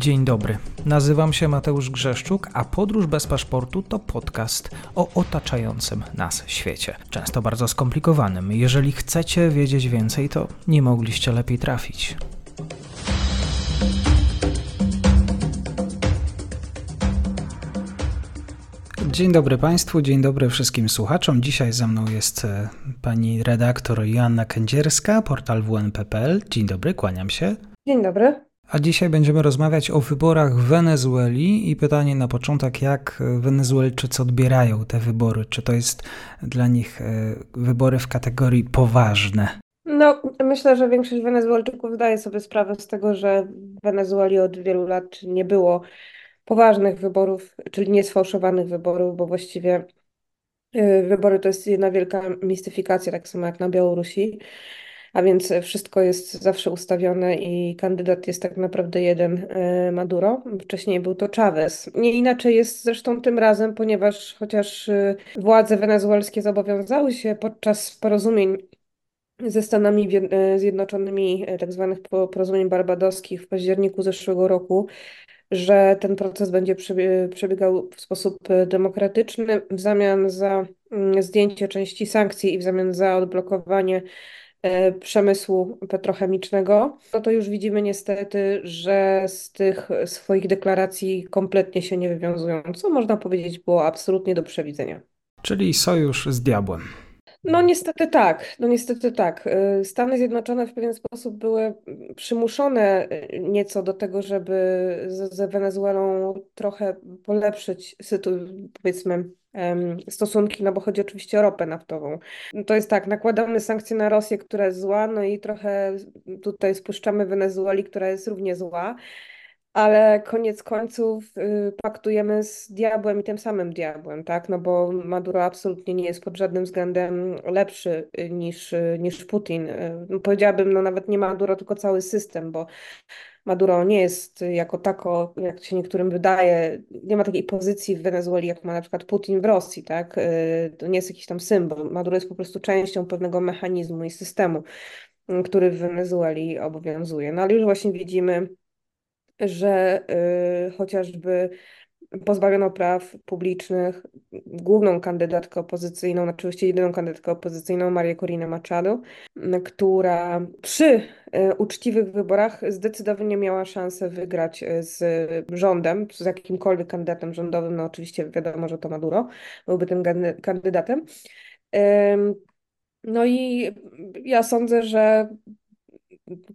Dzień dobry. Nazywam się Mateusz Grzeszczuk, a Podróż bez paszportu to podcast o otaczającym nas świecie. Często bardzo skomplikowanym. Jeżeli chcecie wiedzieć więcej, to nie mogliście lepiej trafić. Dzień dobry Państwu, dzień dobry wszystkim słuchaczom. Dzisiaj ze mną jest e, pani redaktor Joanna Kędzierska, portal WNPPL. Dzień dobry, kłaniam się. Dzień dobry. A dzisiaj będziemy rozmawiać o wyborach w Wenezueli i pytanie na początek, jak Wenezuelczycy odbierają te wybory? Czy to jest dla nich e, wybory w kategorii poważne? No, myślę, że większość Wenezuelczyków zdaje sobie sprawę z tego, że w Wenezueli od wielu lat nie było poważnych wyborów, czyli niesfałszowanych wyborów, bo właściwie y, wybory to jest jedna wielka mistyfikacja, tak samo jak na Białorusi. A więc wszystko jest zawsze ustawione i kandydat jest tak naprawdę jeden y, Maduro. Wcześniej był to Chavez. Nie inaczej jest zresztą tym razem, ponieważ chociaż y, władze wenezuelskie zobowiązały się podczas porozumień ze Stanami Zjednoczonymi, tak zwanych porozumień barbadoskich w październiku zeszłego roku, że ten proces będzie przebiegał w sposób demokratyczny w zamian za mm, zdjęcie części sankcji i w zamian za odblokowanie e, przemysłu petrochemicznego, no to już widzimy niestety, że z tych swoich deklaracji kompletnie się nie wywiązują, co można powiedzieć było absolutnie do przewidzenia. Czyli sojusz z diabłem. No niestety tak, no niestety tak. Y, Stany Zjednoczone w pewien sposób były przymuszone y, nieco do tego, żeby ze Wenezuelą trochę polepszyć powiedzmy stosunki, no bo chodzi oczywiście o ropę naftową. To jest tak, nakładamy sankcje na Rosję, która jest zła, no i trochę tutaj spuszczamy Wenezueli, która jest równie zła ale koniec końców y, paktujemy z diabłem i tym samym diabłem, tak? No bo Maduro absolutnie nie jest pod żadnym względem lepszy y, niż, y, niż Putin. No powiedziałabym, no nawet nie Maduro, tylko cały system, bo Maduro nie jest jako tako, jak się niektórym wydaje, nie ma takiej pozycji w Wenezueli, jak ma na przykład Putin w Rosji, tak? To nie jest jakiś tam symbol. Maduro jest po prostu częścią pewnego mechanizmu i systemu, który w Wenezueli obowiązuje. No ale już właśnie widzimy, że y, chociażby pozbawiono praw publicznych główną kandydatkę opozycyjną, znaczy oczywiście jedyną kandydatkę opozycyjną, Marię Corina Machado, która przy y, uczciwych wyborach zdecydowanie miała szansę wygrać y, z rządem, z jakimkolwiek kandydatem rządowym, no oczywiście wiadomo, że to Maduro byłby tym kandydatem. No i ja sądzę, że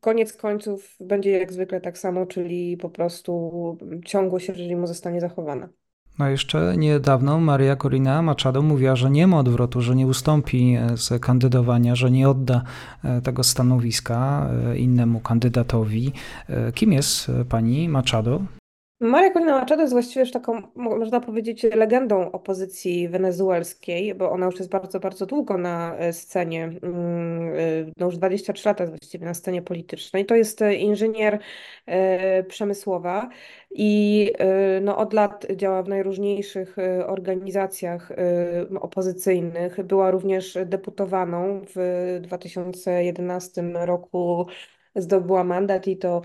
koniec końców będzie jak zwykle tak samo, czyli po prostu ciągłość reżimu zostanie zachowana. No jeszcze niedawno Maria Corina Machado mówiła, że nie ma odwrotu, że nie ustąpi z kandydowania, że nie odda e, tego stanowiska e, innemu kandydatowi. E, kim jest pani Machado? Maria Corina Machado jest właściwie już taką, można powiedzieć, legendą opozycji wenezuelskiej, bo ona już jest bardzo, bardzo długo na e, scenie, mm, e, no już 23 lata właściwie na scenie politycznej. To jest e, inżynier przemysłowa i no, od lat działa w najróżniejszych organizacjach opozycyjnych. Była również deputowaną w 2011 roku zdobyła mandat i to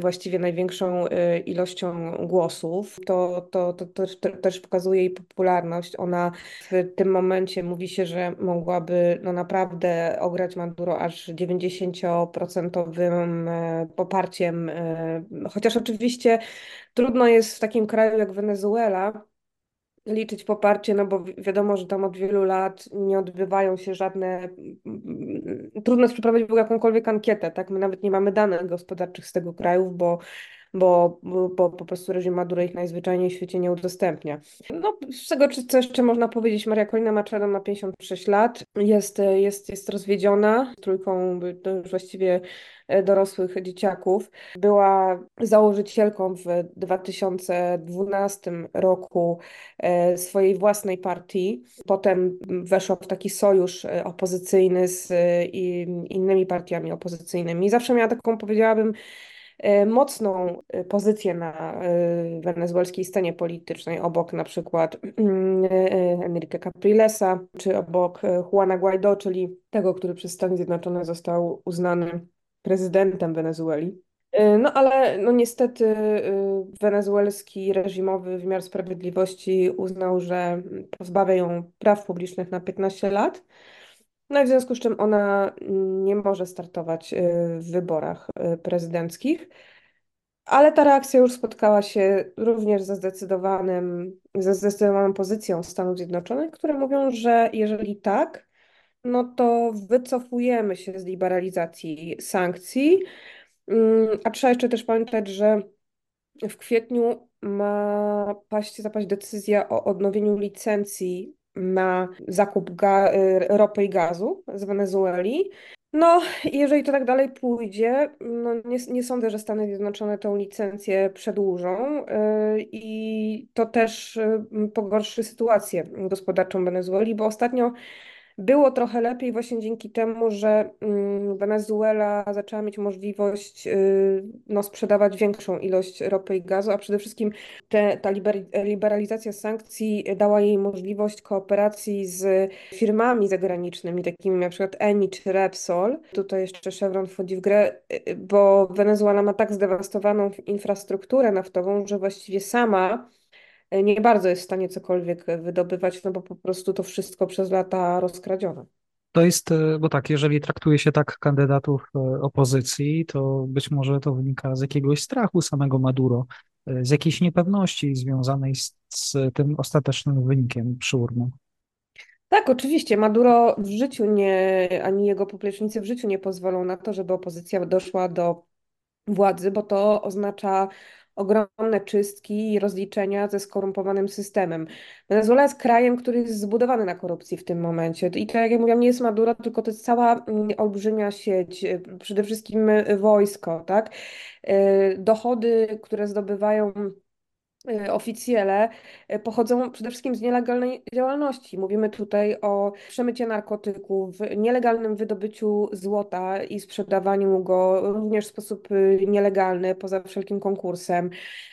właściwie największą y, ilością głosów, to, to, to, to, też pokazuje jej popularność. Ona w tym momencie mówi się, że mogłaby no naprawdę ograć Maduro aż 90% e, poparciem, e, chociaż oczywiście trudno jest w takim kraju jak Wenezuela, liczyć poparcie, no bo wiadomo, że tam od wielu lat nie odbywają się żadne. Trudno jest przeprowadzić jakąkolwiek ankietę, tak? My nawet nie mamy danych gospodarczych z tego kraju, bo bo, bo po prostu reżim Maduro ich najzwyczajniej w świecie nie udostępnia. No, z tego, co jeszcze można powiedzieć, Maria Colina Machado ma 56 lat, jest, jest, jest rozwiedziona, trójką już właściwie e, dorosłych dzieciaków. Była założycielką w 2012 roku e, swojej własnej partii. Potem weszła w taki sojusz e, opozycyjny z innymi partiami opozycyjnymi. Zawsze miała taką, powiedziałabym, mocną e, pozycję na e, wenezuelskiej scenie politycznej, obok na przykład Enrique Caprilesa, czy obok Juana Guaido, czyli tego, który przez Stany Zjednoczone został uznany prezydentem Wenezueli. No ale no niestety wenezuelski reżimowy wymiar sprawiedliwości uznał, że pozbawia ją praw publicznych na 15 lat. No i w związku z czym ona nie może startować y, w wyborach y, prezydenckich. Ale ta reakcja już spotkała się również ze zdecydowanym, ze zdecydowaną pozycją Stanów Zjednoczonych, które mówią, że jeżeli tak, no to wycofujemy się z liberalizacji sankcji. Mm, A trzeba jeszcze też pamiętać, że w kwietniu ma paść, zapaść decyzja o odnowieniu licencji na zakup y, ropy i gazu z Wenezueli. No, jeżeli to tak dalej pójdzie, no nie, nie sądzę, że Stany Zjednoczone tą licencję przedłużą, y, i to też y, pogorszy sytuację gospodarczą Wenezueli, bo ostatnio było trochę lepiej właśnie dzięki temu, że mm, Wenezuela zaczęła mieć możliwość y, no, sprzedawać większą ilość ropy i gazu, a przede wszystkim te, ta liber- liberalizacja sankcji dała jej możliwość kooperacji z firmami zagranicznymi, takimi jak przykład Eni czy Repsol. Tutaj jeszcze Chevron wchodzi w grę, y, bo Wenezuela ma tak zdewastowaną infrastrukturę naftową, że właściwie sama nie bardzo jest w stanie cokolwiek wydobywać, no bo po prostu to wszystko przez lata rozkradzione. To jest, e, bo tak, jeżeli traktuje się tak kandydatów e, opozycji, to być może to wynika z jakiegoś strachu samego Maduro, e, z jakiejś niepewności związanej z, z tym ostatecznym wynikiem przy urnach. Tak, oczywiście. Maduro w życiu nie, ani jego poplecznicy w życiu nie pozwolą na to, żeby opozycja doszła do władzy, bo to oznacza ogromne czystki i rozliczenia ze skorumpowanym systemem. Wenezuela jest krajem, który jest zbudowany na korupcji w tym momencie. I to, jak ja mówiłam, nie jest Maduro, tylko to jest cała mm, olbrzymia sieć, y, przede wszystkim wojsko, tak? Y, Dochody, które zdobywają oficjele y, pochodzą przede wszystkim z nielegalnej działalności. Mówimy tutaj o przemycie narkotyków, nielegalnym wydobyciu złota i sprzedawaniu go również w sposób y, nielegalny, poza wszelkim konkursem,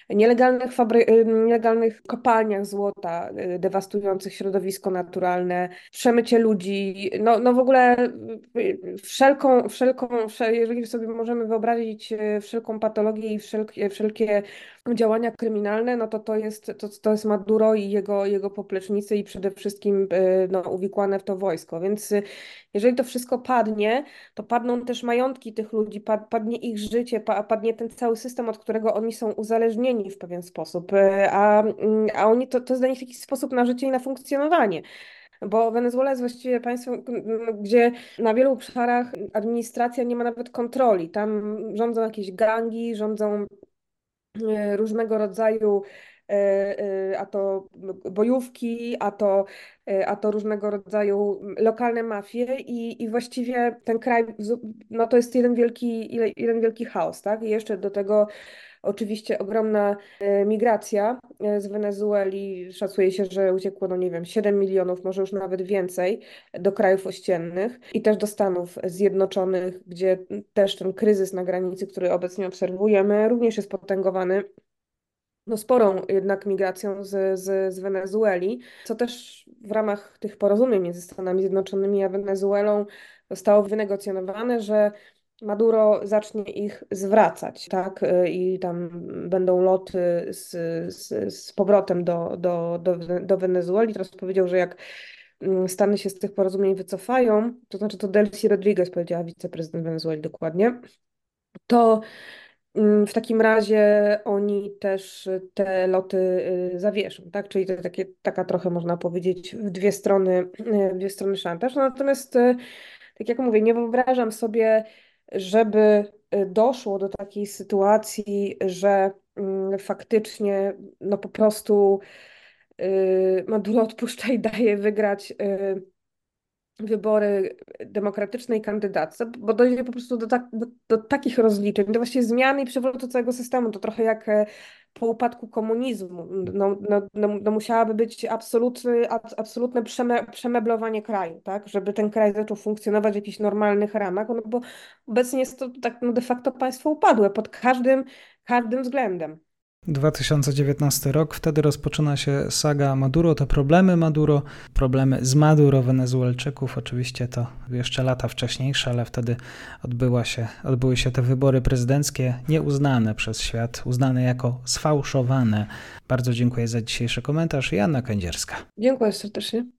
nielegalnych, fabry- y, nielegalnych kopalniach złota y, dewastujących środowisko naturalne, przemycie ludzi, no, no w ogóle y, wszelką, wszelką, wszel- jeżeli sobie możemy wyobrazić y, wszelką patologię i wszelkie, wszelkie działania kryminalne, no to to jest, to, to jest Maduro i jego, jego poplecznicy i przede wszystkim y, no, uwikłane w to wojsko. Więc y, jeżeli to wszystko padnie, to padną też majątki tych ludzi, pad, padnie ich życie, pa, padnie ten cały system, od którego oni są uzależnieni w pewien sposób, y, a, mm, a oni to, to jest dla nich taki sposób na życie i na funkcjonowanie. Bo Wenezuela jest właściwie państwem, gdzie na wielu obszarach administracja nie ma nawet kontroli. Tam rządzą jakieś gangi, rządzą różnego rodzaju e, e, a to bojówki, a to, e, a to różnego rodzaju lokalne mafie i, i właściwie ten kraj, no to jest jeden wielki, jeden wielki chaos, tak? I jeszcze do tego oczywiście ogromna e, migracja e, z Wenezueli. Szacuje się, że uciekło, no nie wiem, 7 milionów, może już nawet więcej do krajów ościennych i też do Stanów Zjednoczonych, gdzie też ten kryzys na granicy, który obecnie obserwujemy, również jest potęgowany no, sporą jednak migracją z, z, z Wenezueli, co też w ramach tych porozumień między Stanami Zjednoczonymi a Wenezuelą zostało wynegocjonowane, że Maduro zacznie ich zwracać, tak? I tam będą loty z, z, z powrotem do, do, do, do Wenezueli. Teraz powiedział, że jak mm, Stany się z tych porozumień wycofają, to znaczy to Delcy Rodriguez powiedziała, wiceprezydent Wenezueli dokładnie, to Mm, W takim razie oni też te loty y, zawieszą, tak? Czyli to takie, taka trochę można powiedzieć w dwie strony, y, w dwie strony szantaż. No Natomiast, y, tak jak mówię, nie wyobrażam sobie, żeby y, doszło do takiej sytuacji, że mm, faktycznie no po prostu y, Maduro odpuszcza i daje wygrać y, wybory demokratycznej kandydatce, bo dojdzie po prostu do, tak, do, do takich rozliczeń, do właściwie zmiany i przewrotu całego systemu. To trochę jak e, po upadku komunizmu. No, no, no, no musiałaby być absolutny, ab, absolutne przeme, przemeblowanie kraju, tak? Żeby ten kraj zaczął funkcjonować w jakichś normalnych ramach, no bo obecnie jest to tak no de facto państwo upadłe pod każdym, każdym względem. 2019 rok, wtedy rozpoczyna się saga Maduro, te problemy Maduro, problemy z Maduro Wenezuelczyków, oczywiście to jeszcze lata wcześniejsze, ale wtedy odbyła się, odbyły się te wybory prezydenckie nieuznane przez świat, uznane jako sfałszowane. Bardzo dziękuję za dzisiejszy komentarz. Janna Kędzierska. Dziękuję serdecznie.